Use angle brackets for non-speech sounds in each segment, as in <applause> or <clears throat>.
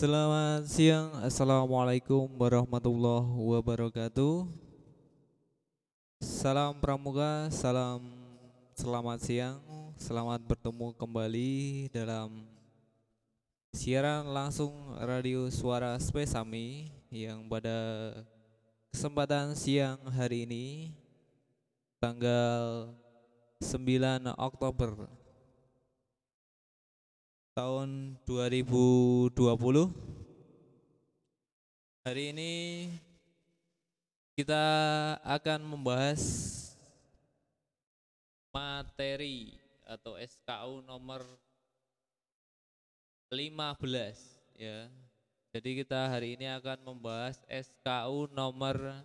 Selamat siang, Assalamualaikum warahmatullahi wabarakatuh. Salam pramuka, salam selamat siang. Selamat bertemu kembali dalam siaran langsung radio suara Spesami Yang pada kesempatan siang hari ini Tanggal 9 Oktober tahun 2020 Hari ini kita akan membahas materi atau SKU nomor 15 ya. Jadi kita hari ini akan membahas SKU nomor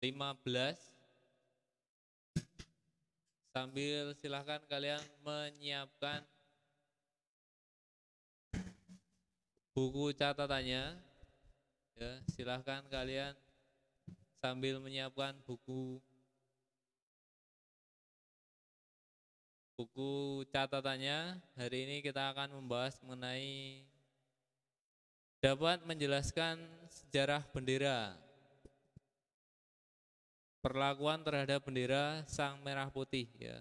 15 sambil silahkan kalian menyiapkan buku catatannya. Ya silahkan kalian sambil menyiapkan buku buku catatannya. Hari ini kita akan membahas mengenai dapat menjelaskan sejarah bendera perlakuan terhadap bendera sang merah putih ya.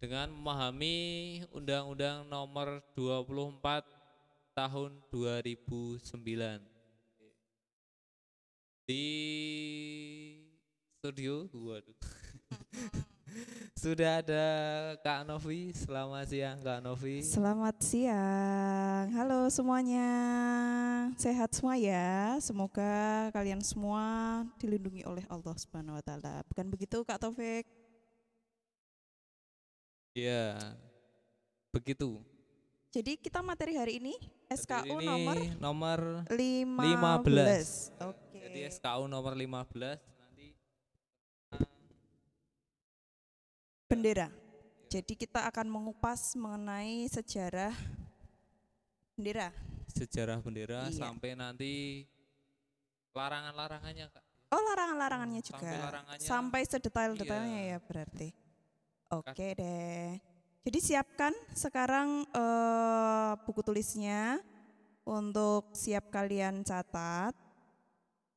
Dengan memahami Undang-Undang Nomor 24 Tahun 2009. Di studio, waduh. <laughs> Sudah ada Kak Novi. Selamat siang Kak Novi. Selamat siang. Halo semuanya. Sehat semua ya. Semoga kalian semua dilindungi oleh Allah Subhanahu wa taala. Bukan begitu Kak Taufik? Iya. Begitu. Jadi kita materi hari ini SKU ini nomor nomor 15. 15. Oke. Jadi SKU nomor 15 Bendera. Jadi kita akan mengupas mengenai sejarah bendera. sejarah bendera Iya. sampai nanti larangan-larangannya Kak. Oh larangan-larangannya juga. Sampai larangannya. Sampai sedetail-detailnya Iya. ya berarti. Oke deh. Jadi siapkan sekarang eh, buku tulisnya untuk siap kalian catat.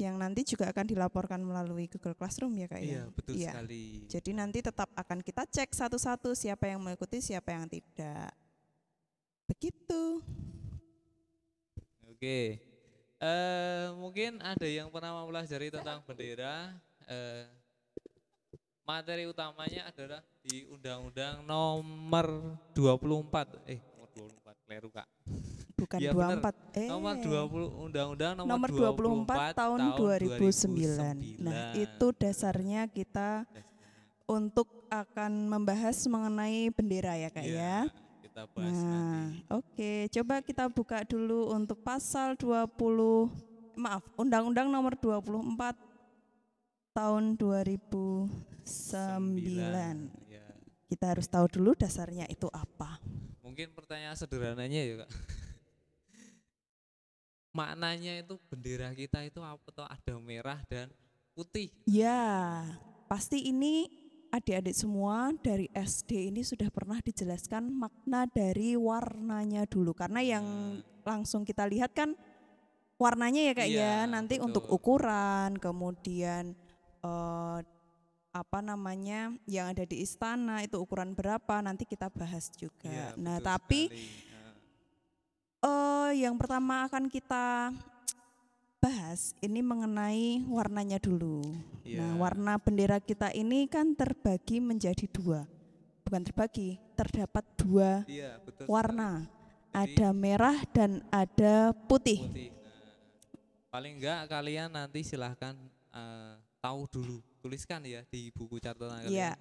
Yang nanti juga akan dilaporkan melalui Google Classroom ya kak Iya, ya. betul Iya. sekali. Jadi nanti tetap akan kita cek satu-satu siapa yang mengikuti, siapa yang tidak. Begitu. Oke. Eh mungkin ada yang pernah mempelajari tentang bendera. Eh, materi utamanya adalah di Undang-Undang Nomor 24. Eh, nomor 24 keliru Kak. Bukan bener. 24. Eh. Nomor 20 Undang-Undang nomor, nomor 24 tahun 2009. Nah, itu dasarnya kita untuk akan membahas mengenai bendera ya, Kak ya. Kita bahas Nah, nanti. oke, coba kita buka dulu untuk pasal 20 maaf, Undang-Undang nomor 24 tahun 2009. Ya. Kita harus tahu dulu dasarnya itu apa. Mungkin pertanyaan sederhananya ya kak. <laughs> Maknanya itu bendera kita itu apa toh? Ada merah dan putih. Ya, pasti ini adik-adik semua dari SD ini sudah pernah dijelaskan makna dari warnanya dulu. Karena yang langsung kita lihat kan warnanya ya kak Iya, ya. Nanti betul. untuk ukuran, kemudian eh, apa namanya yang ada di istana itu ukuran berapa nanti kita bahas juga. Iya, nah tapi eh yang pertama akan kita bahas ini mengenai warnanya dulu. Iya. Nah, warna bendera kita ini kan terbagi menjadi dua. Bukan terbagi, terdapat dua iya betul. warna. Jadi- Ada merah dan ada putih. Putih. Nah, paling enggak kalian nanti silahkan eh, tahu dulu, tuliskan ya di buku catatan kalian. Iya.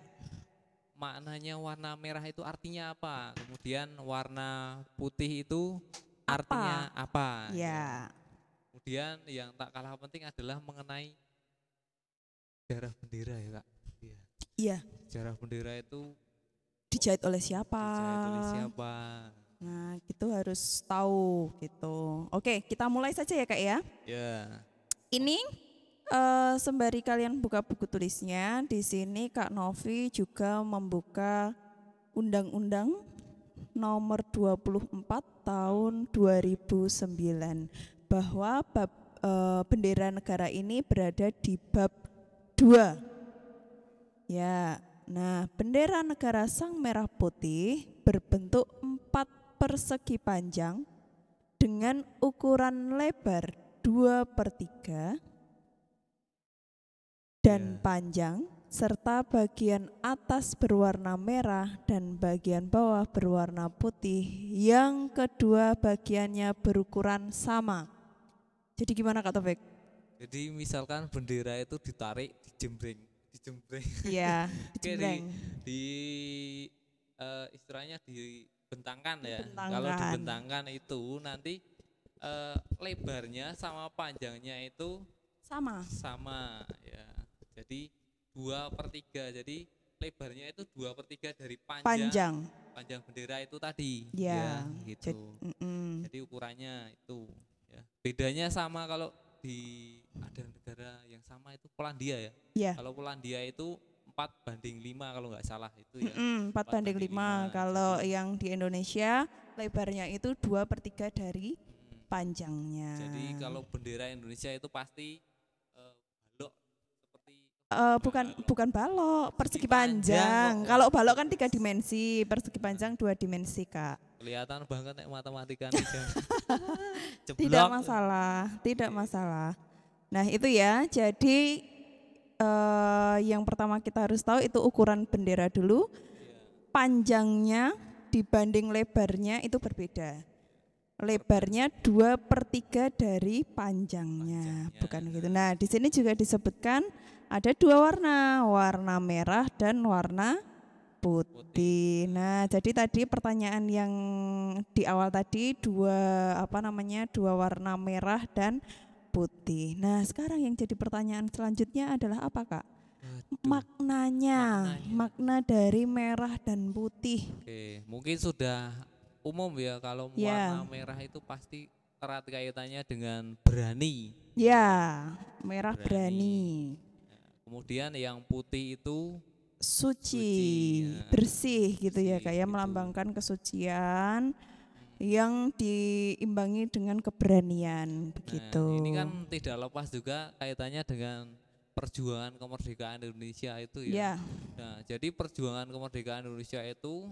Maknanya warna merah itu artinya apa? Kemudian warna putih itu artinya apa? Ya. Kemudian yang tak kalah penting adalah mengenai sejarah bendera ya kak. Iya. Iya, Sejarah bendera itu dijahit oleh siapa? dijahit oleh siapa? Nah, itu harus tahu gitu. Oke, kita mulai saja ya, Kak ya. Ya. Ini eh, sembari kalian buka buku tulisnya, di sini Kak Novi juga membuka undang-undang nomor 24 tahun 2009 bahwa bab e, bendera negara ini berada di bab 2. Ya, nah bendera negara Sang Merah Putih berbentuk empat persegi panjang dengan ukuran lebar 2 per 3 dan Ya. panjang serta bagian atas berwarna merah dan bagian bawah berwarna putih yang kedua bagiannya berukuran sama. Jadi gimana Kak Taufik? Jadi misalkan bendera itu ditarik, dijembreng, dijembreng Iya, <laughs> <laughs> dijembreng. di eh, istilahnya dibentangkan ya. Dibentangkan. Kalau dibentangkan itu nanti eh, lebarnya sama panjangnya itu Sama. sama ya. Jadi dua per tiga. Jadi lebarnya itu dua per tiga dari panjang Panjang. panjang bendera itu tadi. Ya, gitu. jad- mm-mm. Jadi ukurannya itu ya. Bedanya sama kalau di ada negara yang sama itu Polandia ya. Ya. Kalau Polandia itu 4 banding 5 kalau nggak salah itu ya. Mm-mm, 4 Empat banding banding 5. lima. Kalau yang di Indonesia lebarnya itu 2 per 3 dari Mm. panjangnya. Jadi kalau bendera Indonesia itu pasti Eh, bukan bukan balok, persegi panjang. Kalau balok kan tiga dimensi, persegi panjang dua dimensi kak. kelihatan banget nek matematika nih. <laughs> Tidak masalah, tidak masalah. Nah itu ya, jadi eh, yang pertama kita harus tahu itu ukuran bendera dulu. Panjangnya dibanding lebarnya itu berbeda. Lebarnya 2 per 3 dari panjangnya, Panjangnya, bukan gitu. Nah di sini juga disebutkan ada dua warna, warna merah dan warna putih. Nah, jadi tadi pertanyaan yang di awal tadi dua apa namanya? dua warna merah dan putih. Nah, sekarang yang jadi pertanyaan selanjutnya adalah apa, Kak? Waduh. Maknanya, Maknanya. makna dari merah dan putih. Oke, mungkin sudah umum ya kalau Ya. warna merah itu pasti erat kaitannya dengan berani. Ya, merah Berani. berani, Kemudian yang putih itu suci, Suci, ya. bersih gitu ya, Bersih, Kak ya, gitu. melambangkan kesucian yang diimbangi dengan keberanian begitu. Nah, ini kan tidak lepas juga kaitannya dengan perjuangan kemerdekaan Indonesia itu ya. ya, Nah, jadi perjuangan kemerdekaan Indonesia itu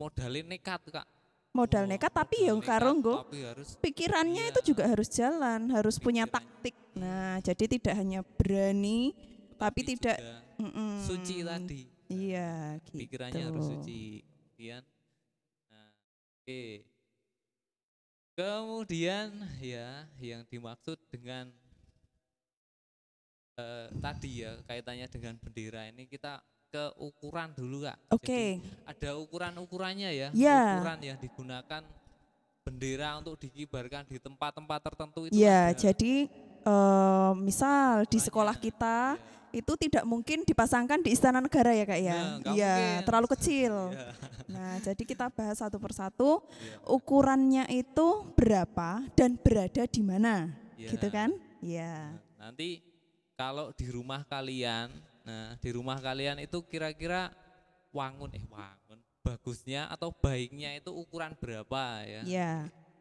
modalin nekat, Kak. modal Oh, nekat tapi ya karo nggo tapi harus pikirannya Iya. itu juga harus jalan, harus punya Pikiran. taktik. Nah, jadi tidak hanya berani tapi tidak juga mm-mm. suci tadi. Iya, gitu. Pikirannya harus suci. Kemudian Nah, oke. Kemudian ya yang dimaksud dengan eh, tadi ya kaitannya dengan bendera ini kita ke ukuran dulu kak. Oke. Jadi ada ukuran-ukurannya ya. Ya. Ukuran yang digunakan bendera untuk dikibarkan di tempat-tempat tertentu itu. Ya, ada. jadi eh, misal di sekolah kita Ya. Itu tidak mungkin dipasangkan di istana negara ya kak ya. Ya, nggak Iya, mungkin. terlalu kecil. <laughs> Ya, Nah, jadi kita bahas satu persatu ya. ukurannya itu berapa dan berada di mana, Ya. gitu kan? Iya. Nah, nanti kalau di rumah kalian, nah di rumah kalian itu kira-kira wangun eh wangun bagusnya atau baiknya itu ukuran berapa ya? Iya.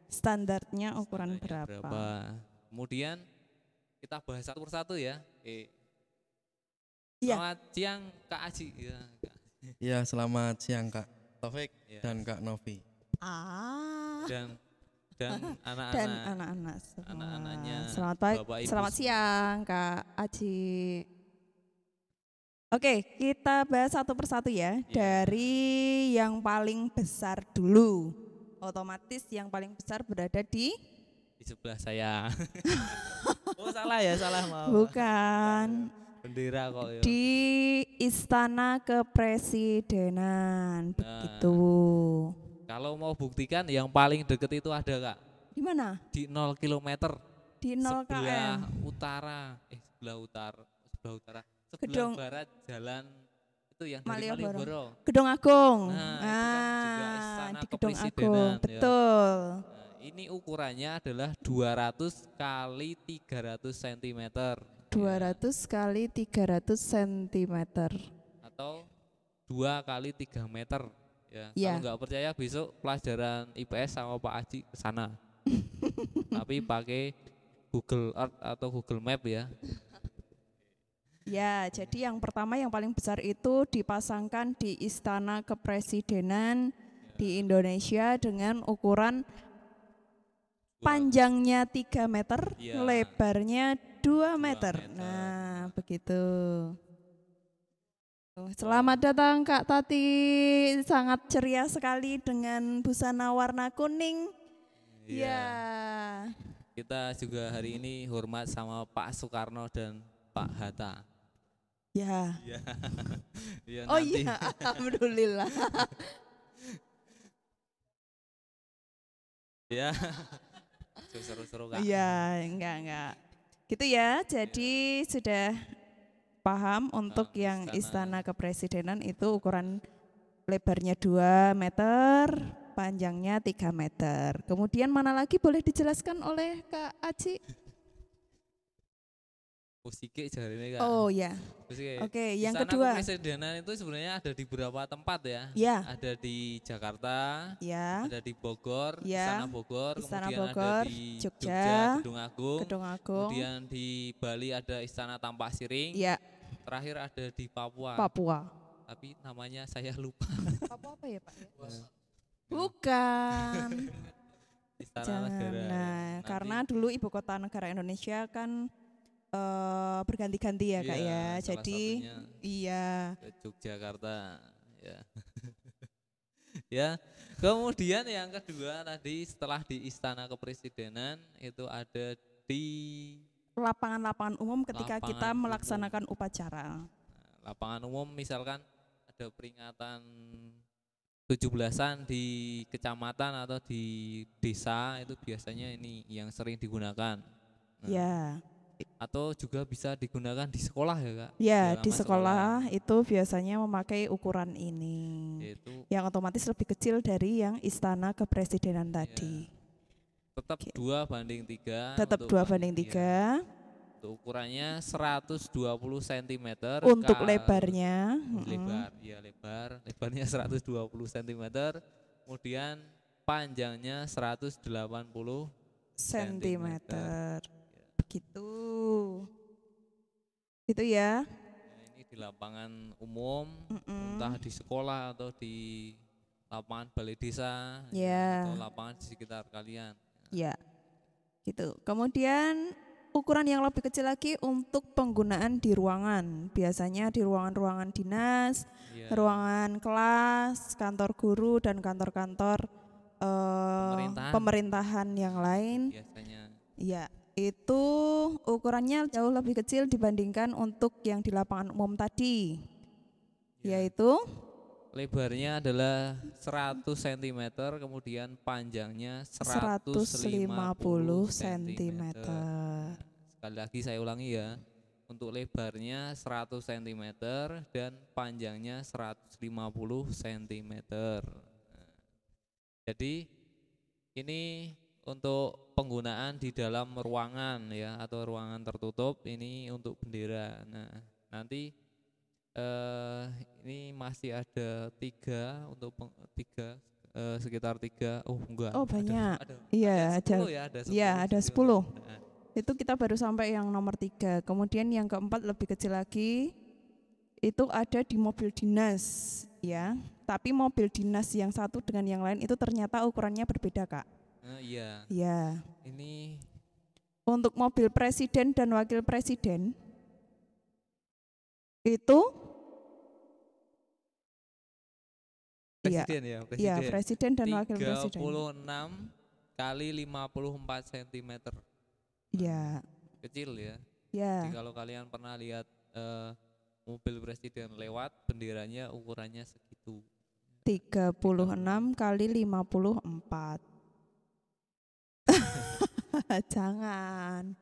Standarnya ukuran Standarnya berapa? Kemudian kita bahas satu persatu ya. Eh, Iya. Selamat siang Kak Aji. Ya, Kak. Ya, selamat siang Kak Taufik Ya. dan Kak Novi. Ah. Dan dan <laughs> Dan anak-anak. anak-anak semua. Anak-anaknya, Selamat pagi, selamat siang Kak Aji. Oke, kita bahas satu persatu ya. Dari yang paling besar dulu. Otomatis yang paling besar berada di di sebelah saya. <laughs> oh salah ya, salah maaf. bukan Bendera kok ya. di Istana Kepresidenan. Begitu. Kalau mau buktikan yang paling deket itu ada kak Di mana? di 0 km Di 0 sebelah km. utara eh sebelah utara sebelah utara sebelah Gedung barat jalan itu yang dari Malioboro. Gedung Agung. Nah, itu kan juga Ah, Istana di Gedung Agung. ya. Betul. Nah, ini ukurannya adalah 200 kali 300 cm 200 kali 300 cm. atau 2 kali 3 meter. Ya, Iya. kalau nggak percaya besok pelajaran IPS sama Pak Aji ke sana. <laughs> Tapi pakai Google Earth atau Google Map ya. Ya, jadi yang pertama yang paling besar itu dipasangkan di Istana Kepresidenan di Indonesia dengan ukuran panjangnya 3 meter, Iya. lebarnya 2 meter. meter. Nah, begitu. Selamat datang Kak Tati, sangat ceria sekali dengan busana warna kuning. Iya. Ya. Kita juga hari ini hormat sama Pak Soekarno dan Pak Hatta. Ya. Iya. <laughs> Iya, Oh iya, <laughs> alhamdulillah. Ya. <laughs> Seru-seru Kak. Iya, enggak enggak. Gitu ya. Jadi sudah paham untuk Ah, yang istana. istana kepresidenan itu ukuran lebarnya 2 meter, panjangnya 3 meter. Kemudian mana lagi boleh dijelaskan oleh Kak Aci? Musike jari ini Kak. Oh ya. Musike. Oke, yang Istana kedua. Kepresidenan itu sebenarnya ada di beberapa tempat ya. Ya, Ada di Jakarta, ya. ada di Bogor, Ya, Istana Bogor, Istana kemudian Bogor, ada di Jogja, Gedung Agung, Gedung Agung. kemudian di Bali ada Istana Tampak Siring, Ya, terakhir ada di Papua. Papua. Tapi namanya saya lupa. <laughs> Papua apa ya, Pak? Bukan. <laughs> Istana Jangan. Negara. Nah, Nanti- karena dulu ibu kota negara Indonesia kan eh, berganti-ganti ya kak Iya, ya. Jadi iya, ke Yogyakarta ya. <laughs> ya. Kemudian yang kedua tadi setelah di Istana Kepresidenan itu ada di lapangan-lapangan umum ketika kita Lapangan umum. melaksanakan upacara. lapangan umum misalkan ada peringatan 17-an di kecamatan atau di desa itu biasanya ini yang sering digunakan. Nah, Ya, Atau juga bisa digunakan di sekolah ya kak? ya di sekolah itu biasanya memakai ukuran ini, Yaitu yang otomatis lebih kecil dari yang istana kepresidenan tadi. tetap Oke. dua banding tiga. Tetap dua banding iya. tiga. Untuk ukurannya 120 cm. Untuk lebarnya, Lebar, ya lebar. Lebarnya 120 cm. Kemudian panjangnya 180 sentimeter. Begitu. Itu ya. Ya, ini di lapangan umum, Mm-mm. entah di sekolah atau di lapangan balai desa, Ya. atau lapangan di sekitar kalian. Ya, gitu. Kemudian ukuran yang lebih kecil lagi untuk penggunaan di ruangan. Biasanya di ruangan-ruangan dinas, Ya, ruangan kelas, kantor guru dan kantor-kantor eh, Pemerintahan. pemerintahan yang lain. biasanya. Ya, itu ukurannya jauh lebih kecil dibandingkan untuk yang di lapangan umum tadi, Ya. yaitu Lebarnya adalah 100 cm, kemudian panjangnya 150 150 cm. Sekali lagi saya ulangi ya. Untuk lebarnya 100 cm dan panjangnya 150 cm. Nah, Jadi ini untuk penggunaan di dalam ruangan ya atau ruangan tertutup ini untuk bendera. Nah, nanti eh ini masih ada tiga untuk peng- tiga eh, sekitar tiga oh enggak Oh, ada- banyak. ada, Iya, ada ada. 10 ya ada 10 Iya, ada jadi 10. untuk penggunaan. Itu kita baru sampai yang nomor tiga. Kemudian yang keempat lebih kecil lagi, itu ada di mobil dinas, ya. Tapi mobil dinas yang satu dengan yang lain itu ternyata ukurannya berbeda, kak. Eh, iya. Ya, ini untuk mobil presiden dan wakil presiden itu, Iya. presiden ya ya presiden. presiden dan wakil presiden. 36 kali 54 cm Ya, kecil ya. Ya, Jadi kalau kalian pernah lihat eh, mobil presiden lewat benderanya ukurannya segitu. 36 kali 54. <laughs> Jangan.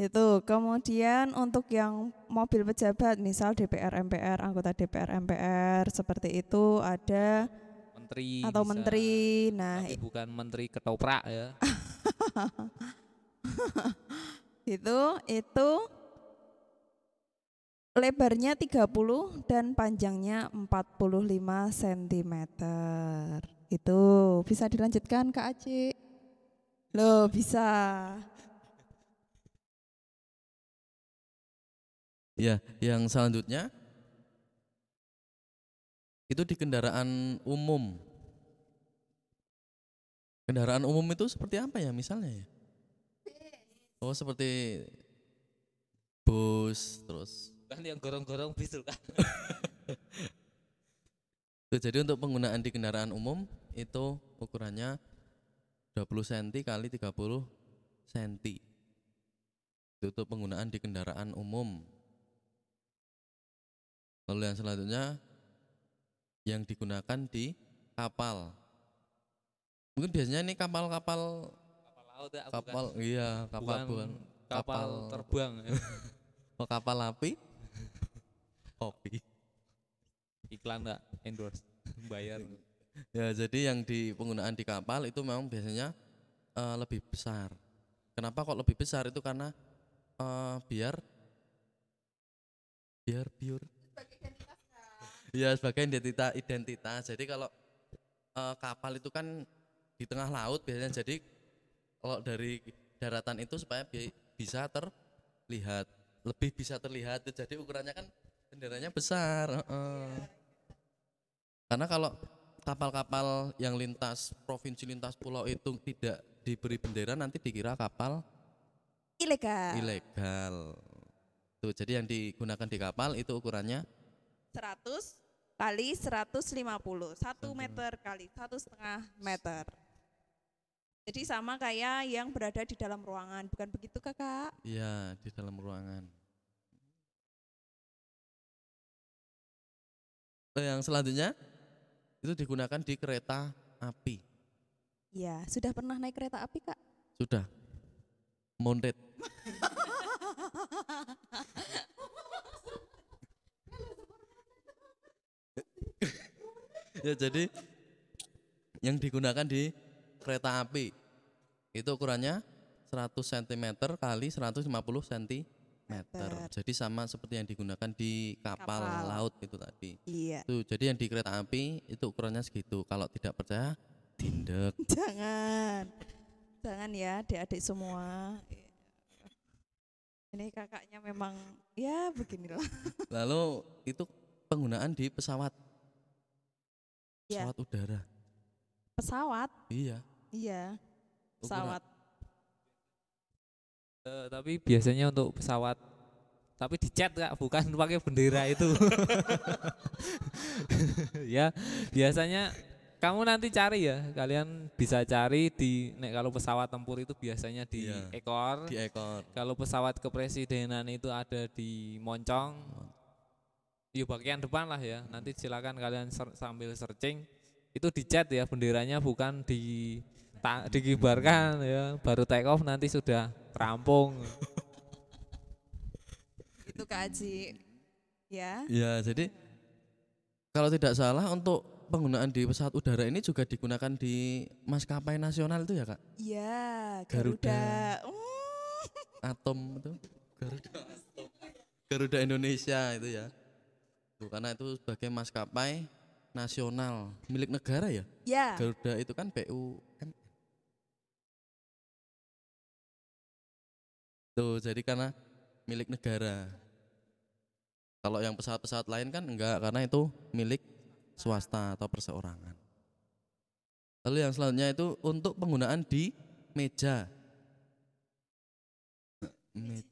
Itu kemudian untuk yang mobil pejabat misal DPR MPR, anggota DPR MPR seperti itu ada menteri atau bisa, menteri. Nah, tapi bukan menteri ketoprak ya <laughs> itu itu lebarnya 30 dan panjangnya 45 cm. Itu bisa dilanjutkan Kak Aci? Loh, bisa. Ya, yang selanjutnya itu di kendaraan umum. Kendaraan umum itu seperti apa ya misalnya ya? Oh, seperti bus terus. Kan yang gorong-gorong bis <laughs> tuh kan. Jadi untuk penggunaan di kendaraan umum itu ukurannya 20 cm kali 30 cm. Itu untuk penggunaan di kendaraan umum. Lalu yang selanjutnya yang digunakan di kapal. Mungkin biasanya ini kapal-kapal Kapal laut ya, bukan- kapal iya, kapal bukan bukan kapal terbang. <laughs> oh, kapal api. <laughs> Kopi. Iklan enggak endorse bayar. Ya, jadi yang di penggunaan di kapal itu memang biasanya eh, lebih besar. Kenapa kok lebih besar itu karena eh, biar biar biur. Ya sebagai identitas identitas. Jadi kalau eh, kapal itu kan di tengah laut biasanya jadi kalau dari daratan itu supaya bi- bisa terlihat lebih bisa terlihat jadi ukurannya kan benderanya besar. heeh. Karena kalau kapal-kapal yang lintas provinsi lintas pulau itu tidak diberi bendera nanti dikira kapal Ilegal. ilegal. Tuh, jadi yang digunakan di kapal itu ukurannya 100 kali 150. 1 meter kali satu setengah meter. Jadi sama kayak yang berada di dalam ruangan, bukan begitu kakak? ya di dalam ruangan. Eh, Yang selanjutnya itu digunakan di kereta api. Ya, sudah pernah naik kereta api kak? Sudah. Mondet. ya jadi yang digunakan di kereta api itu ukurannya 100 cm kali 150 cm. Jadi sama seperti yang digunakan di kapal, Kapal. laut itu tadi. Iya. Tuh, jadi yang di kereta api itu ukurannya segitu. Kalau tidak percaya, tindak. <laughs> Jangan. Jangan ya adik-adik semua. Ini kakaknya memang ya beginilah. <laughs> Lalu itu penggunaan di pesawat, Ya, pesawat udara. pesawat. Iya. Iya. Pesawat. Eh, tapi biasanya untuk pesawat tapi dicat kak bukan <laughs> pakai bendera itu <laughs> ya biasanya kamu nanti cari ya kalian bisa cari di nek kalau pesawat tempur itu biasanya di Iya. ekor Di ekor. kalau pesawat kepresidenan itu ada di moncong di bagian depan lah ya nanti silakan kalian ser- sambil searching itu dicat ya benderanya bukan di ta- dikibarkan ya baru take off nanti sudah rampung Itu Kak Aji. Ya. Ya, jadi kalau tidak salah untuk penggunaan di pesawat udara ini juga digunakan di maskapai nasional itu ya kak? Iya, Garuda. Garuda. <laughs> Atom itu Garuda Garuda Indonesia itu ya. Tuh, karena itu sebagai maskapai nasional milik negara ya. Ya, Garuda itu kan BUMN. Tuh, jadi karena milik negara. Kalau yang pesawat-pesawat lain kan enggak karena itu milik swasta atau perseorangan. Lalu yang selanjutnya itu untuk penggunaan di meja. Me-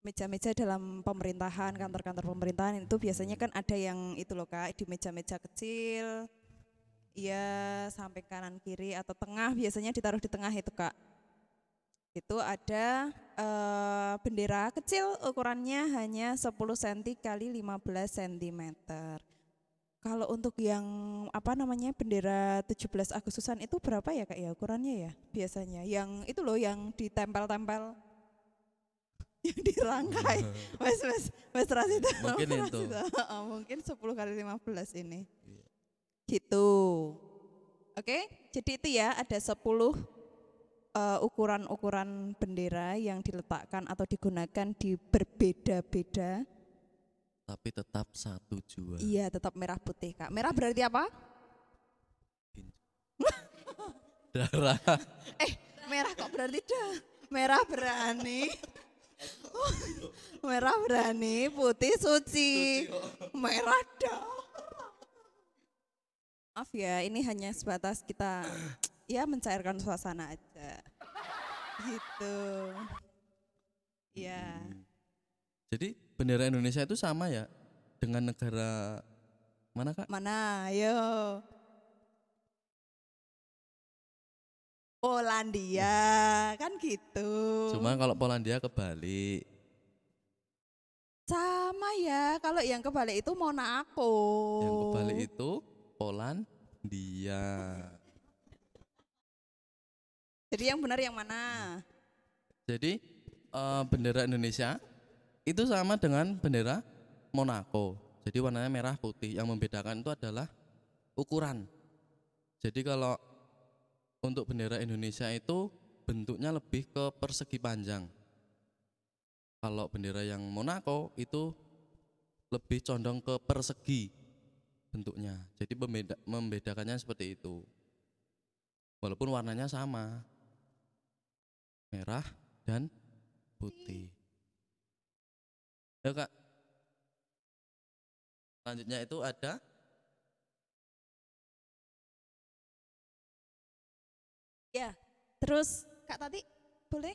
meja-meja dalam pemerintahan, kantor-kantor pemerintahan itu biasanya kan ada yang itu loh Kak, di meja-meja kecil. Iya, sampai kanan kiri atau tengah biasanya ditaruh di tengah itu Kak. Itu ada eh, bendera kecil ukurannya hanya 10 cm kali 15 cm. Kalau untuk yang apa namanya bendera 17 Agustusan itu berapa ya Kak ya ukurannya ya biasanya? Yang itu loh yang ditempel-tempel <laughs> yang dirangkai. <laughs> Mas mas mas Ras itu. Mungkin Mas itu. <laughs> Oh, mungkin 10 kali 15 ini. Gitu. Oke, jadi itu ya ada 10 eh, ukuran-ukuran bendera yang diletakkan atau digunakan di berbeda-beda tapi tetap satu jua. Iya, tetap merah putih, Kak. Merah berarti apa? Darah. Eh, merah kok berarti dah. Merah berani. merah berani, putih suci. Merah dah. Maaf ya, ini hanya sebatas kita ya mencairkan suasana aja. Gitu. Ya. Jadi bendera Indonesia itu sama ya dengan negara mana kak? Mana? Ayo. Polandia, kan gitu. Cuma kalau Polandia kebalik. Sama ya, kalau yang kebalik itu Monaco. Yang kebalik itu Polandia. Jadi yang benar yang mana? Jadi eh, bendera Indonesia itu sama dengan bendera Monaco. Jadi warnanya merah putih. Yang membedakan itu adalah ukuran. Jadi kalau untuk bendera Indonesia itu bentuknya lebih ke persegi panjang. Kalau bendera yang Monaco itu lebih condong ke persegi bentuknya. Jadi membedakannya seperti itu. Walaupun warnanya sama. Merah dan putih. Ya kak. Selanjutnya itu ada Ya. Terus Kak Tati, boleh?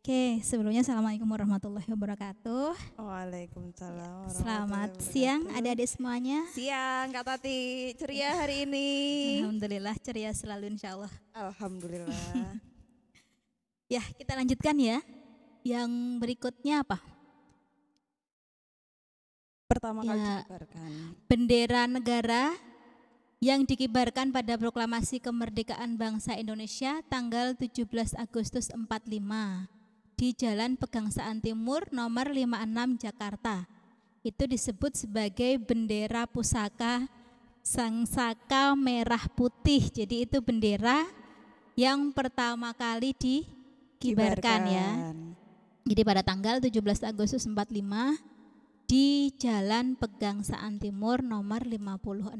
Oke, sebelumnya Assalamualaikum warahmatullahi wabarakatuh. Waalaikumsalam. Selamat siang wabarakatuh. adik-adik semuanya. Siang Kak Tati, ceria hari ini. Alhamdulillah ceria selalu insya Allah. Alhamdulillah. <laughs> Ya, kita lanjutkan ya. Yang berikutnya apa? Pertama kali Ya. dikibarkan. Bendera negara yang dikibarkan pada proklamasi kemerdekaan bangsa Indonesia tanggal 17 Agustus 45 di Jalan Pegangsaan Timur nomor 56 Jakarta. Itu disebut sebagai bendera pusaka Sangsaka Merah Putih. Jadi itu bendera yang pertama kali dikibarkan ya. Jadi pada tanggal 17 Agustus 45 di Jalan Pegangsaan Timur nomor 56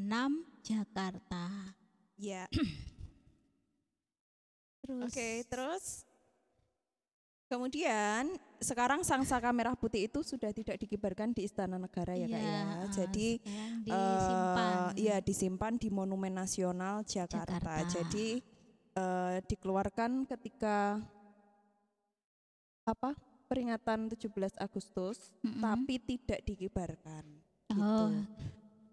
Jakarta. Ya. <clears throat> Terus Oke, terus kemudian sekarang sang saka merah putih itu sudah tidak dikibarkan di Istana Negara ya kak ya. Iya, Jadi sekarang eh, disimpan. Iya disimpan di Monumen Nasional Jakarta. Jakarta. Jadi eh, dikeluarkan ketika apa peringatan 17 Agustus, Mm-mm. tapi tidak dikibarkan. Gitu. Oh,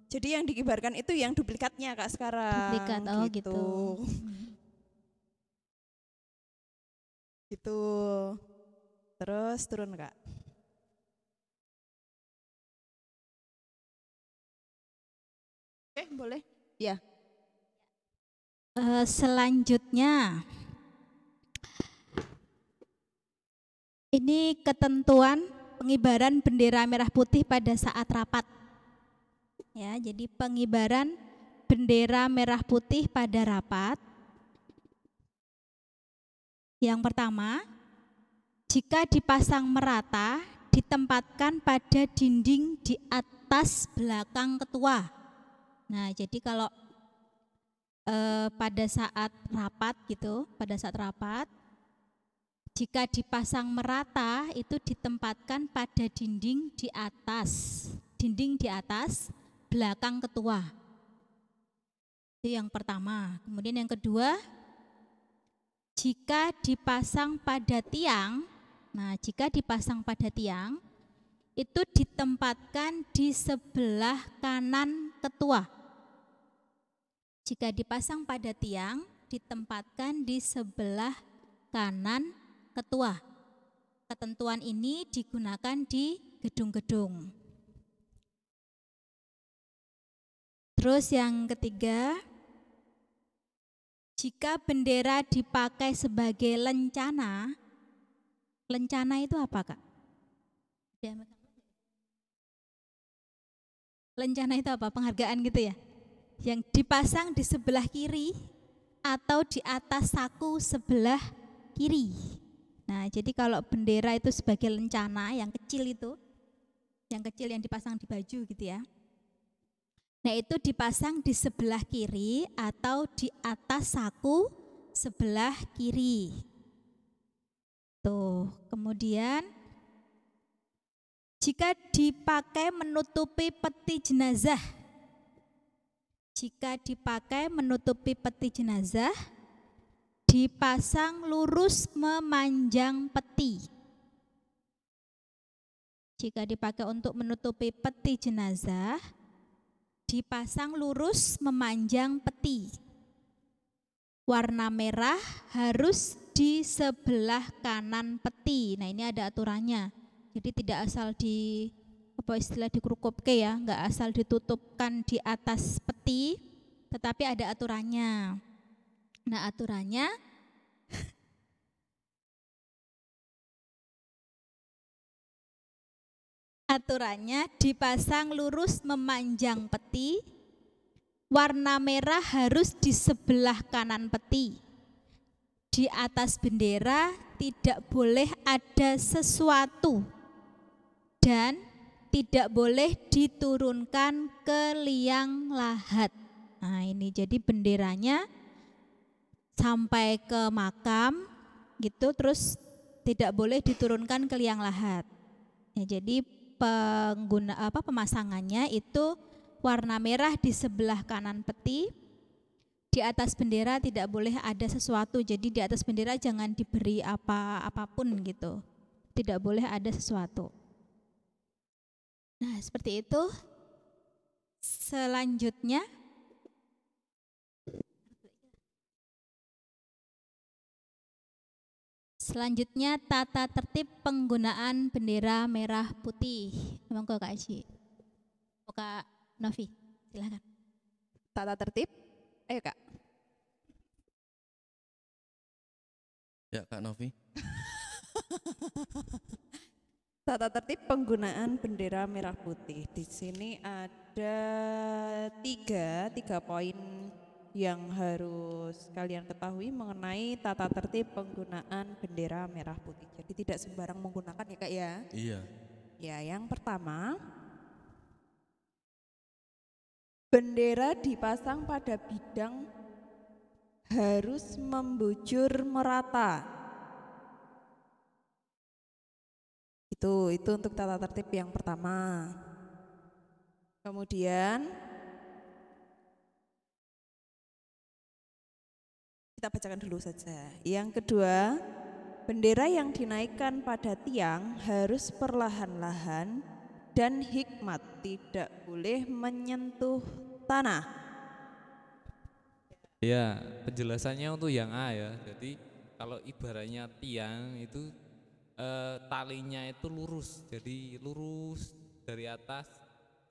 Jadi yang dikibarkan itu yang duplikatnya kak sekarang. duplikat. Oh gitu. Hmm. Gitu. Terus turun kak. Oke boleh. Ya. Eh, selanjutnya ini ketentuan pengibaran bendera merah putih pada saat rapat. Ya, jadi pengibaran bendera merah putih pada rapat. Yang pertama, jika dipasang merata, ditempatkan pada dinding di atas belakang ketua. Nah, jadi kalau eh, pada saat rapat gitu, pada saat rapat, jika dipasang merata itu ditempatkan pada dinding di atas, dinding di atas belakang ketua. Itu yang pertama. Kemudian yang kedua, jika dipasang pada tiang, nah jika dipasang pada tiang itu ditempatkan di sebelah kanan ketua. Jika dipasang pada tiang, ditempatkan di sebelah kanan ketua. Ketentuan ini digunakan di gedung-gedung. Terus yang ketiga, jika bendera dipakai sebagai lencana, lencana itu apa kak? Lencana itu apa? Penghargaan gitu ya? Yang dipasang di sebelah kiri atau di atas saku sebelah kiri. Nah, jadi kalau bendera itu sebagai lencana yang kecil itu, yang kecil yang dipasang di baju gitu ya. Nah, itu dipasang di sebelah kiri atau di atas saku sebelah kiri. Tuh, kemudian jika dipakai menutupi peti jenazah. Jika dipakai menutupi peti jenazah, dipasang lurus memanjang peti. Jika dipakai untuk menutupi peti jenazah, dipasang lurus memanjang peti. Warna merah harus di sebelah kanan peti. Nah, ini ada aturannya. Jadi tidak asal di apa istilah ke ya, nggak asal ditutupkan di atas peti, tetapi ada aturannya. Nah, aturannya aturannya dipasang lurus memanjang peti. Warna merah harus di sebelah kanan peti. Di atas bendera tidak boleh ada sesuatu dan tidak boleh diturunkan ke liang lahat. Nah, ini jadi benderanya sampai ke makam gitu terus tidak boleh diturunkan ke liang lahat. Ya, jadi pengguna apa pemasangannya itu warna merah di sebelah kanan peti. Di atas bendera tidak boleh ada sesuatu. Jadi di atas bendera jangan diberi apa apa pun gitu. Tidak boleh ada sesuatu. Nah, seperti itu. Selanjutnya Selanjutnya tata tertib penggunaan bendera merah putih. Monggo Kak Aji. Kak Novi, silakan. Tata tertib. Ayo Kak. Ya Kak Novi. <laughs> Tata tertib penggunaan bendera merah putih. Di sini ada tiga, tiga poin yang harus kalian ketahui mengenai tata tertib penggunaan bendera merah putih. Jadi tidak sembarang menggunakan ya kak ya. Iya. Ya yang pertama bendera dipasang pada bidang harus membujur merata. Itu itu untuk tata tertib yang pertama. Kemudian Kita bacakan dulu saja. Yang kedua, bendera yang dinaikkan pada tiang harus perlahan-lahan dan hikmat, tidak boleh menyentuh tanah. Ya, penjelasannya untuk yang A ya. Jadi kalau ibaratnya tiang itu eh, talinya itu lurus, jadi lurus dari atas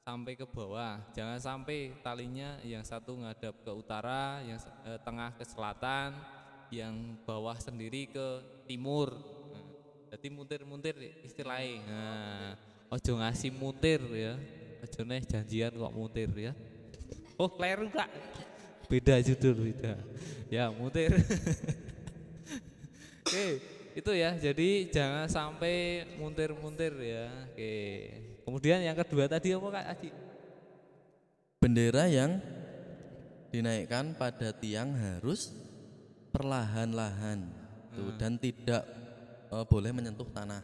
sampai ke bawah. Jangan sampai talinya yang satu ngadap ke utara, yang eh, tengah ke selatan, yang bawah sendiri ke timur. Nah, jadi muntir-muntir istilahnya. Nah, ojo ngasih muntir ya. Ojo nih janjian kok muntir ya. Oh, kleru Kak. Beda judul beda. Ya, muntir. <laughs> Oke, itu ya. Jadi jangan sampai muntir-muntir ya. Oke. Kemudian yang kedua tadi apa Kak Aji? Bendera yang dinaikkan pada tiang harus perlahan-lahan hmm. dan tidak uh, boleh menyentuh tanah.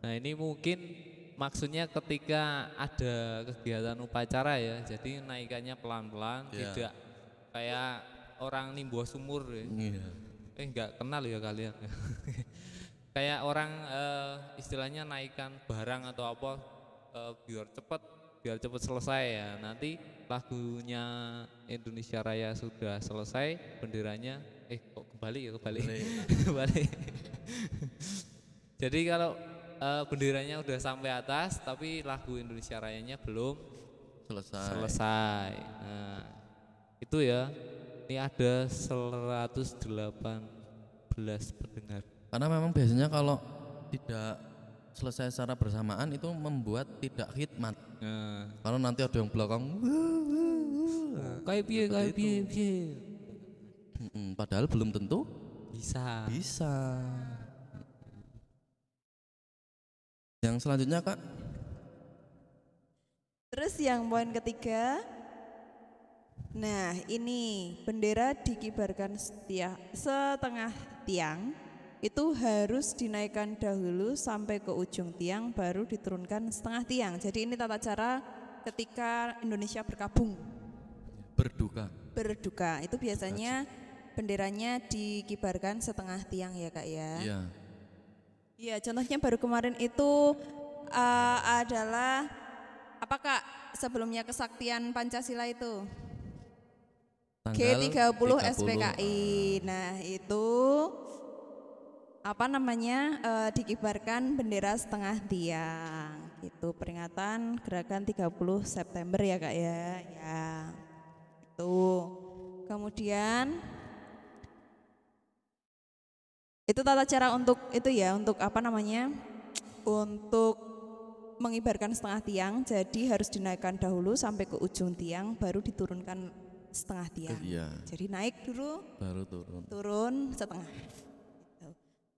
Nah ini mungkin maksudnya ketika ada kegiatan upacara ya, jadi naikannya pelan-pelan, yeah. tidak kayak orang nimbuh sumur ya. Yeah. Eh nggak kenal ya kalian. <laughs> kayak orang uh, istilahnya naikkan barang atau apa uh, biar cepat biar cepat selesai ya. Nanti lagunya Indonesia Raya sudah selesai benderanya eh kok kembali ya kembali kembali <laughs> jadi kalau uh, benderanya udah sampai atas tapi lagu Indonesia Rayanya belum selesai. selesai. Nah itu ya. Ini ada 118 pendengar. Karena memang biasanya kalau tidak selesai secara bersamaan itu membuat tidak khidmat. Nah. Kalau nanti ada yang belakang, nah, kayak piye kayak piye piye. padahal belum tentu bisa. Bisa. Yang selanjutnya kak, Terus yang poin ketiga, nah ini bendera dikibarkan setia, setengah tiang itu harus dinaikkan dahulu sampai ke ujung tiang baru diturunkan setengah tiang. Jadi ini tata cara ketika Indonesia berkabung berduka. berduka itu biasanya benderanya dikibarkan setengah tiang ya kak ya. Iya. Iya, contohnya baru kemarin itu uh, adalah apa kak? Sebelumnya kesaktian Pancasila itu Tanggal G30 SPKI. Nah itu apa namanya eh, dikibarkan bendera setengah tiang. Itu peringatan gerakan 30 September ya kak ya. Ya itu. Kemudian itu tata cara untuk itu ya untuk apa namanya untuk mengibarkan setengah tiang jadi harus dinaikkan dahulu sampai ke ujung tiang baru diturunkan setengah tiang Iya. jadi naik dulu Baru turun. turun setengah.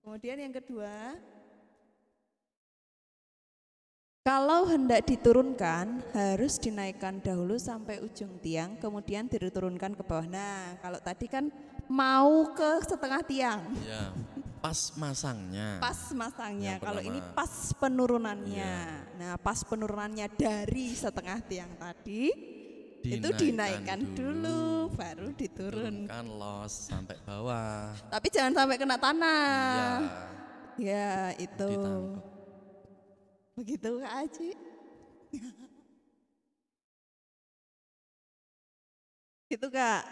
Kemudian yang kedua kalau hendak diturunkan harus dinaikkan dahulu sampai ujung tiang kemudian diturunkan ke bawah nah kalau tadi kan mau ke setengah tiang Iya. Pas masangnya. pas masangnya. Yang Kalau ini pertama. pas penurunannya. Iya. Nah, pas penurunannya dari setengah tiang tadi itu dinaikkan dulu, baru diturun. Turunkan los sampai bawah. Tapi jangan sampai kena tanah. Iya. Ya, itu. Ditangkap. Begitu Kak Aji. <laughs> Itu Kak.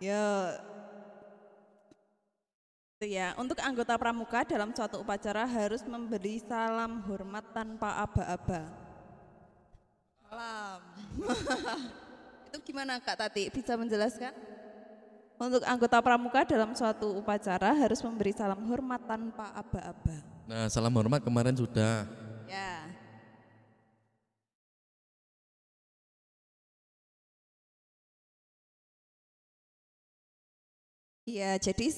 Yo. Itu ya, untuk anggota pramuka dalam suatu upacara harus memberi salam hormat tanpa aba-aba. Salam. <laughs> Itu gimana Kak Tati? Bisa menjelaskan? Untuk anggota pramuka dalam suatu upacara harus memberi salam hormat tanpa aba-aba. Nah, salam hormat kemarin sudah. Ya. Iya, jadi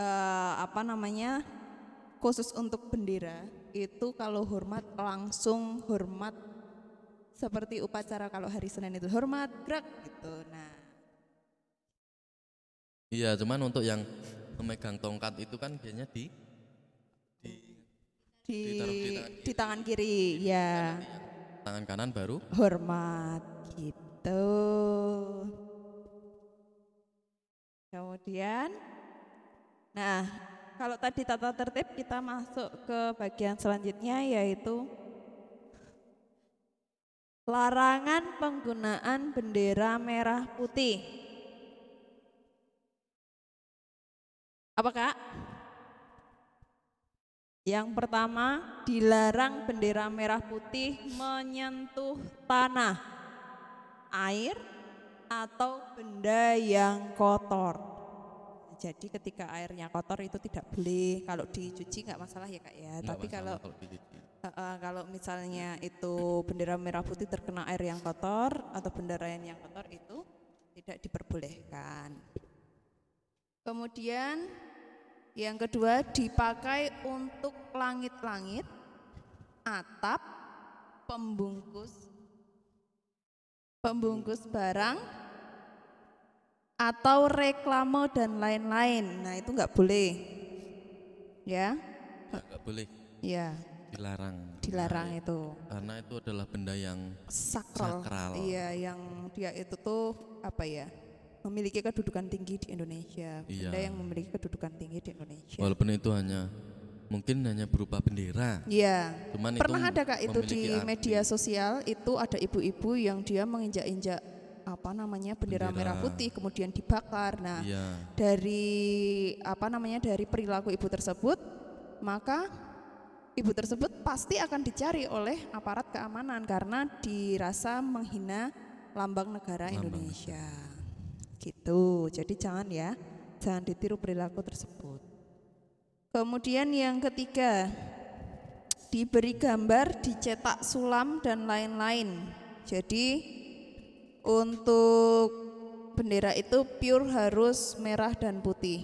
eh, apa namanya? Khusus untuk bendera itu kalau hormat langsung hormat seperti upacara kalau hari Senin itu hormat gerak gitu. Nah, Iya, cuman untuk yang memegang tongkat itu kan biasanya di di Ditaruh di tangan di tangan kiri, ya. tangan kanan baru hormat gitu. Kemudian, nah kalau tadi tata tertib kita masuk ke bagian selanjutnya yaitu larangan penggunaan bendera merah putih. Apa kak? Yang pertama, dilarang bendera merah putih menyentuh tanah, air, atau benda yang kotor. Jadi ketika airnya kotor itu tidak boleh. Kalau dicuci nggak masalah ya kak ya. Nggak Tapi kalau dicuci. Uh, uh, kalau misalnya itu bendera merah putih terkena air yang kotor atau bendera yang kotor itu tidak diperbolehkan. Kemudian yang kedua dipakai untuk langit-langit, atap, pembungkus, pembungkus barang, atau reklame dan lain-lain. Nah itu nggak boleh, ya, Nggak nggak boleh ya dilarang. dilarang Nah, itu Karena itu adalah benda yang sakral. Sakral. Iya, yang dia itu tuh apa ya? Memiliki kedudukan tinggi di Indonesia. Iya. Benda yang memiliki kedudukan tinggi di Indonesia. walaupun itu hanya mungkin hanya berupa bendera. Iya. Cuman Pernah itu ada Kak itu di arti. media sosial itu ada ibu-ibu yang dia menginjak-injak apa namanya bendera, Bendera. merah putih kemudian dibakar. Nah, Iya. dari apa namanya dari perilaku ibu tersebut maka ibu tersebut pasti akan dicari oleh aparat keamanan karena dirasa menghina lambang negara Lambang Indonesia gitu jadi jangan ya jangan ditiru perilaku tersebut kemudian yang ketiga diberi gambar dicetak sulam dan lain-lain jadi untuk bendera itu pure harus merah dan putih.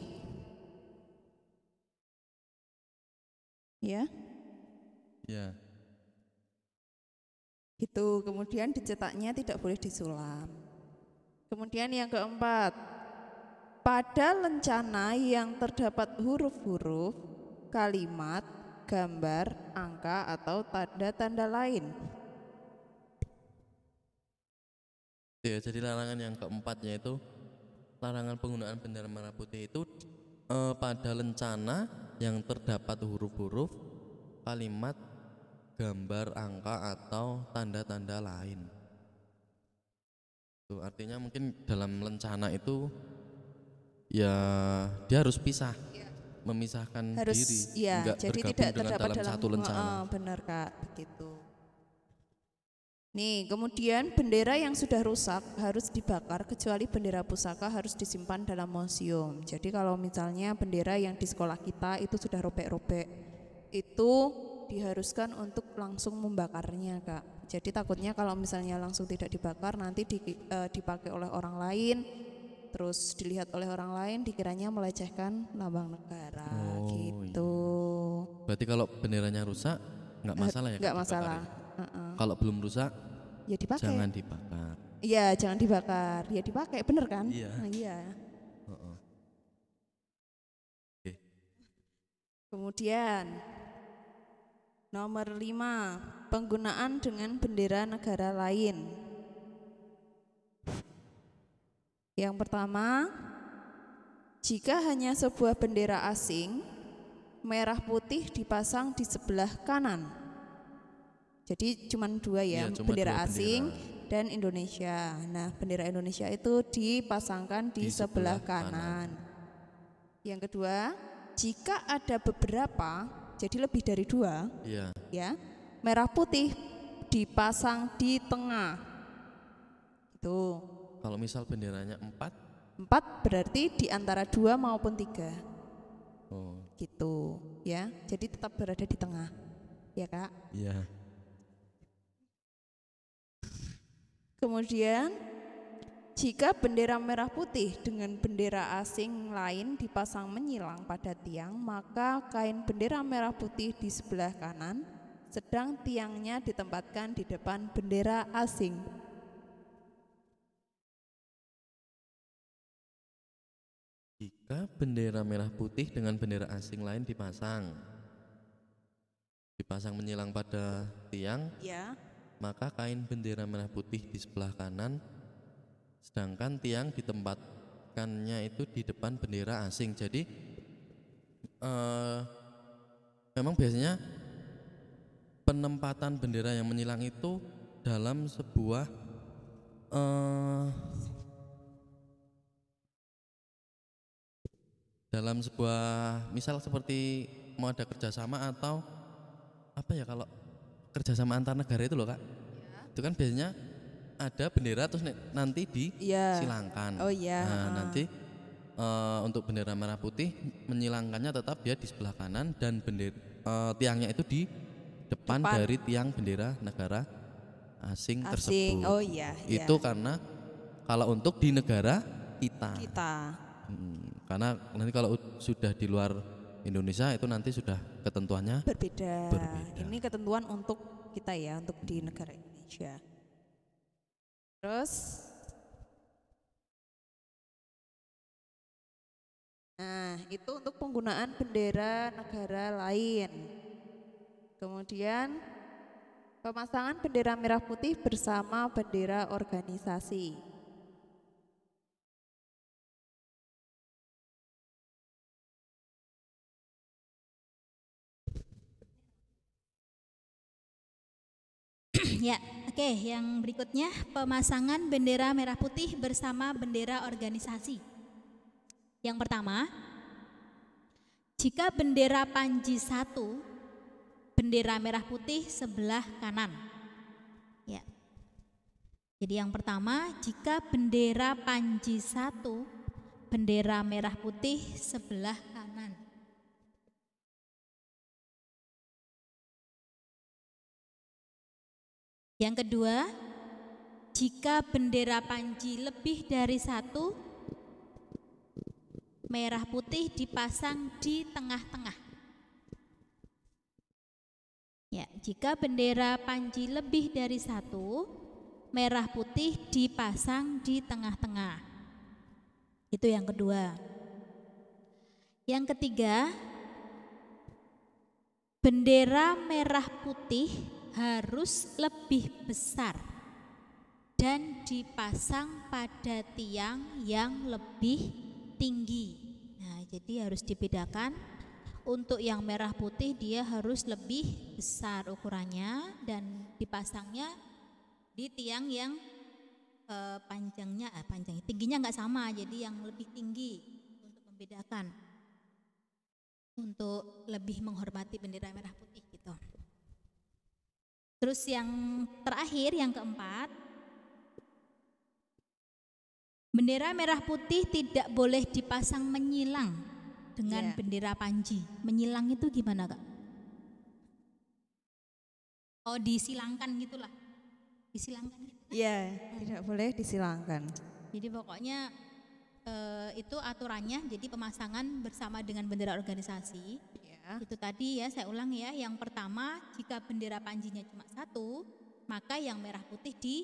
Ya. Iya. Gitu. Kemudian dicetaknya tidak boleh disulam. Kemudian yang keempat, pada lencana yang terdapat huruf-huruf, kalimat, gambar, angka atau tanda-tanda lain. Ya, jadi larangan yang keempatnya itu larangan penggunaan bendera merah putih itu eh, pada lencana yang terdapat huruf-huruf, kalimat, gambar, angka atau tanda-tanda lain. Itu artinya mungkin dalam lencana itu ya dia harus pisah, memisahkan Harus diri, ya, enggak jadi tidak terdapat dalam, dalam satu lencana. Heeh, benar Kak, begitu. Nih, kemudian bendera yang sudah rusak harus dibakar kecuali bendera pusaka harus disimpan dalam museum. Jadi kalau misalnya bendera yang di sekolah kita itu sudah robek-robek, itu diharuskan untuk langsung membakarnya, Kak. Jadi takutnya kalau misalnya langsung tidak dibakar nanti di- eh, dipakai oleh orang lain, terus dilihat oleh orang lain dikiranya melecehkan lambang negara Oh, gitu. Berarti kalau benderanya rusak nggak masalah ya? Nggak masalah. ya? Heeh. Kalau belum rusak Ya dipakai. jangan dibakar. Iya, jangan dibakar. Ya dipakai, bener kan? Iya. Nah, iya. Kemudian nomor lima penggunaan dengan bendera negara lain. Yang pertama, jika hanya sebuah bendera asing, merah putih dipasang di sebelah kanan. Jadi cuma dua ya, Iya, cuma bendera dua asing bendera. dan Indonesia. Nah, bendera Indonesia itu dipasangkan di, Di sebelah, sebelah kanan. Yang kedua, jika ada beberapa, jadi lebih dari dua, Iya. ya, merah putih dipasang di tengah. Itu Kalau misal benderanya empat, empat berarti di antara dua maupun tiga, oh gitu, ya. Jadi tetap berada di tengah, ya kak. iya. Kemudian jika bendera merah putih dengan bendera asing lain dipasang menyilang pada tiang, maka kain bendera merah putih di sebelah kanan, sedang tiangnya ditempatkan di depan bendera asing. Jika bendera merah putih dengan bendera asing lain dipasang, dipasang menyilang pada tiang, Ya, maka kain bendera merah putih di sebelah kanan, sedangkan tiang ditempatkannya itu di depan bendera asing. Jadi eh, memang biasanya penempatan bendera yang menyilang itu dalam sebuah eh, dalam sebuah misal seperti mau ada kerjasama atau apa ya kalau kerjasama antar negara itu loh kak itu kan biasanya ada bendera terus nanti Iya. disilangkan Oh iya, nah ah. nanti eh, untuk bendera merah putih menyilangkannya tetap dia di sebelah kanan dan bendera eh, tiangnya itu di depan, Depan. dari tiang bendera negara asing, asing. tersebut Oh iya, iya. itu karena kalau untuk di negara kita kita. Hmm, karena nanti kalau ud- sudah di luar Indonesia itu nanti sudah ketentuannya berbeda. Berbeda. Ini ketentuan untuk kita ya, untuk di negara Indonesia. Terus Nah, itu untuk penggunaan bendera negara lain. Kemudian pemasangan bendera merah putih bersama bendera organisasi. <clears throat> ya, oke. Yang berikutnya pemasangan bendera merah putih bersama bendera organisasi. Yang pertama, jika bendera Panji satu, bendera merah putih sebelah kanan. Ya. Jadi yang pertama, jika bendera Panji satu, bendera merah putih sebelah Yang kedua, jika bendera panji lebih dari satu, merah putih dipasang di tengah-tengah. Ya. Jika bendera Panji lebih dari satu, merah putih dipasang di tengah-tengah. Itu yang kedua. Yang ketiga, bendera merah putih harus lebih besar dan dipasang pada tiang yang lebih tinggi. Nah, jadi harus dibedakan untuk yang merah putih dia harus lebih besar ukurannya dan dipasangnya di tiang yang eh, panjangnya eh, panjang tingginya nggak sama jadi yang lebih tinggi untuk membedakan untuk lebih menghormati bendera merah putih. Terus yang terakhir yang keempat Bendera merah putih tidak boleh dipasang menyilang dengan Iya. bendera panji. Menyilang itu gimana kak? Oh disilangkan gitulah, disilangkan gitu. Iya, tidak boleh disilangkan. Jadi pokoknya eh, itu aturannya. Jadi pemasangan bersama dengan bendera organisasi. Ya. Itu tadi ya saya ulang ya. Yang pertama jika bendera panjinya cuma satu, maka yang merah putih di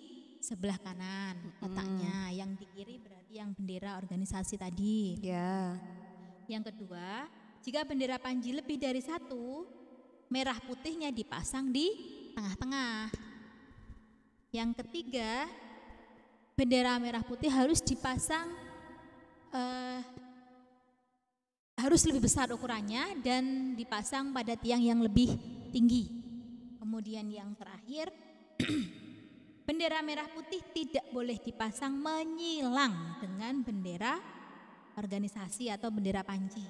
sebelah kanan letaknya. Yang di kiri berarti yang bendera organisasi tadi. Ya. Yang kedua, jika bendera panji lebih dari satu, merah putihnya dipasang di tengah-tengah. Yang ketiga, bendera merah putih harus dipasang eh, harus lebih besar ukurannya dan dipasang pada tiang yang lebih tinggi. Kemudian yang terakhir, <clears throat> bendera merah putih tidak boleh dipasang menyilang dengan bendera organisasi atau bendera panji.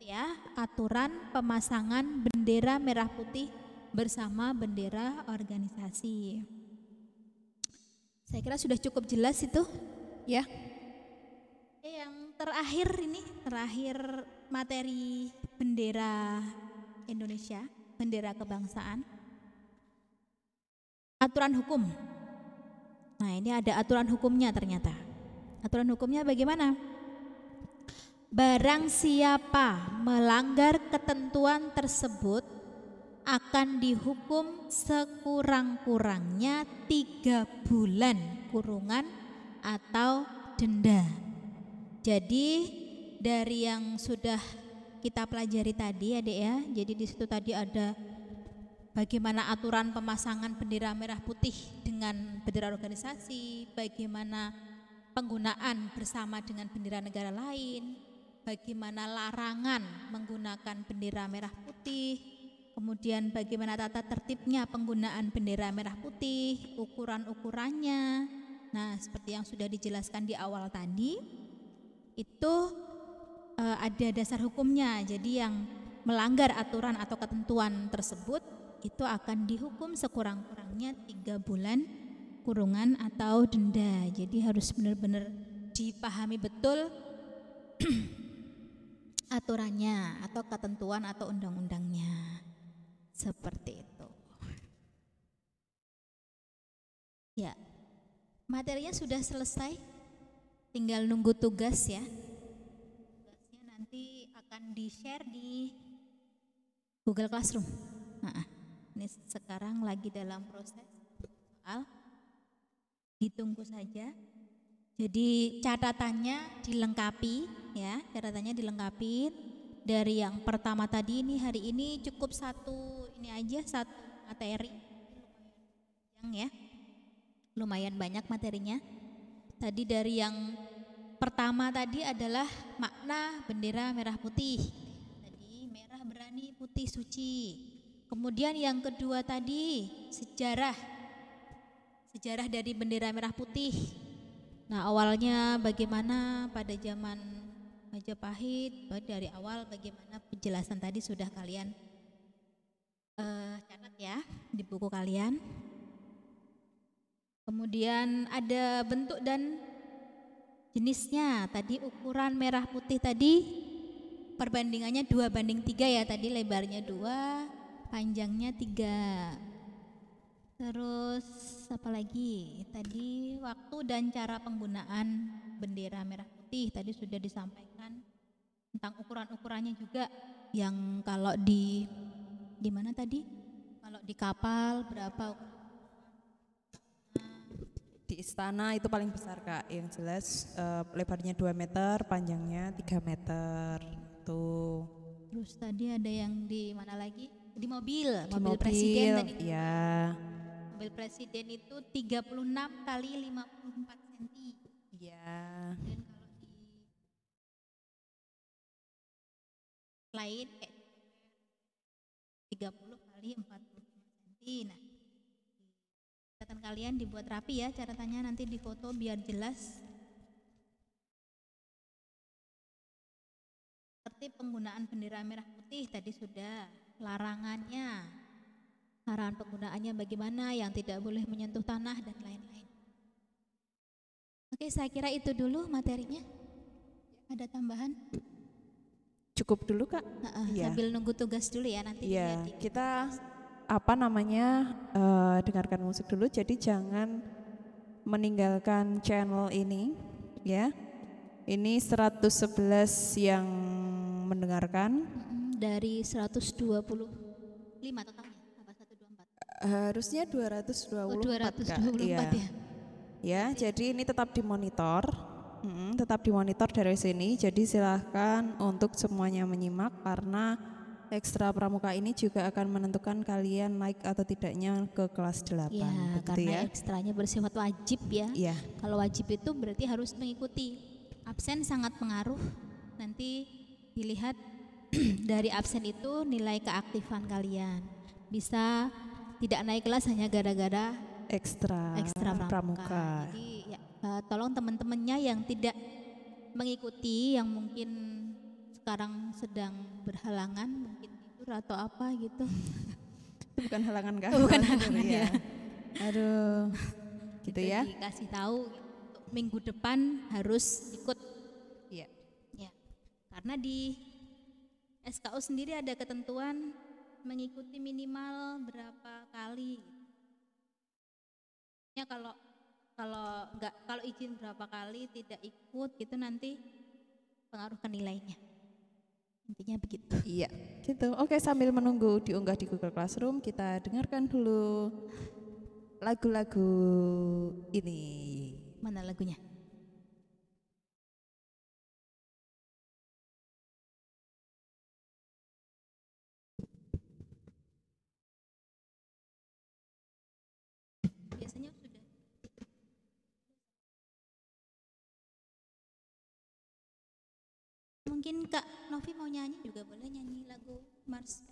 Ya, aturan pemasangan bendera merah putih bersama bendera organisasi. Saya kira sudah cukup jelas itu, ya. Eh, Yang terakhir ini, terakhir materi bendera Indonesia, bendera kebangsaan. Aturan hukum. Nah, ini ada aturan hukumnya ternyata. Aturan hukumnya bagaimana? Barang siapa melanggar ketentuan tersebut akan dihukum sekurang-kurangnya tiga bulan kurungan atau denda. Jadi dari yang sudah kita pelajari tadi adik ya, jadi di situ tadi ada bagaimana aturan pemasangan bendera merah putih dengan bendera organisasi, bagaimana penggunaan bersama dengan bendera negara lain, bagaimana larangan menggunakan bendera merah putih, kemudian bagaimana tata tertibnya penggunaan bendera merah putih, ukuran-ukurannya. Nah, seperti yang sudah dijelaskan di awal tadi, itu eh, ada dasar hukumnya. Jadi yang melanggar aturan atau ketentuan tersebut itu akan dihukum sekurang-kurangnya tiga bulan kurungan atau denda. Jadi harus benar-benar dipahami betul <clears throat> aturannya atau ketentuan atau undang-undangnya. Seperti itu. Ya, materinya sudah selesai. Tinggal nunggu tugas ya. Nanti akan di-share di Google Classroom. Nah, ini sekarang lagi dalam proses soal. Ditunggu saja. Jadi catatannya dilengkapi ya, catatannya dilengkapi dari yang pertama tadi ini hari ini cukup satu ini aja satu materi yang ya lumayan banyak materinya. Tadi dari yang pertama tadi adalah makna bendera merah putih. Tadi merah berani putih suci. Kemudian yang kedua tadi sejarah sejarah dari bendera merah putih. Nah awalnya bagaimana pada zaman Majapahit dari awal bagaimana penjelasan tadi sudah kalian eh, catat ya di buku kalian. Kemudian ada bentuk dan jenisnya. Tadi ukuran merah putih tadi perbandingannya dua banding tiga ya tadi lebarnya dua, panjangnya tiga. Terus apa lagi? Tadi waktu dan cara penggunaan bendera merah putih tadi sudah disampaikan tentang ukuran-ukurannya juga yang kalau di di mana tadi Kalau di kapal berapa? Di istana itu paling besar kak, yang jelas eh, lebarnya 2 meter, panjangnya 3 meter. Tuh. Terus tadi ada yang di mana lagi? Di mobil, Di mobil, presiden tadi. ya. Mobil presiden itu 36 kali 54 cm. Ya. Dan kalau di lain kayak 30 kali 45 cm. Nah, catatan kalian dibuat rapi ya catatannya nanti di foto biar jelas. Seperti penggunaan bendera merah putih tadi sudah larangannya. Larangan penggunaannya bagaimana yang tidak boleh menyentuh tanah dan lain-lain. Oke, saya kira itu dulu materinya. Ada tambahan? Cukup dulu kak. Heeh, Iya. Sambil nunggu tugas dulu ya nanti di- kita apa namanya eh, dengarkan musik dulu. Jadi jangan meninggalkan channel ini, ya. Ini 111 yang mendengarkan. Mm, dari 125 totalnya apa 124? Harusnya 224, Oh, Kak. 224 Iya. ya. Ya, jadi ini tetap dimonitor. Mm, tetap dimonitor dari sini. Jadi silahkan untuk semuanya menyimak karena ekstra pramuka ini juga akan menentukan kalian naik atau tidaknya ke kelas 8. Ya, begitu karena ya. ekstranya bersifat wajib ya. Iya. Kalau wajib itu berarti harus mengikuti. Absen sangat pengaruh. Nanti dilihat <clears throat> dari absen itu nilai keaktifan kalian. Bisa tidak naik kelas hanya gara-gara Ekstra, ekstra pramuka. pramuka. Jadi ya, eh, tolong teman-temannya yang tidak mengikuti, yang mungkin sekarang sedang berhalangan, mungkin tidur atau apa gitu. Itu bukan halangan kah? Bukan halangan, tidur ya. Aduh. Gitu Itu ya. Dikasih tahu untuk minggu depan harus ikut. Iya. Ya. Karena di SKU sendiri ada ketentuan mengikuti minimal berapa kali. Ya kalau kalau enggak kalau izin berapa kali tidak ikut gitu nanti pengaruh ke nilainya. Intinya begitu. Iya, gitu. Oke, sambil menunggu diunggah di Google Classroom, kita dengarkan dulu lagu-lagu ini. Mana lagunya? Mungkin Kak Novi mau nyanyi juga boleh nyanyi lagu Mars.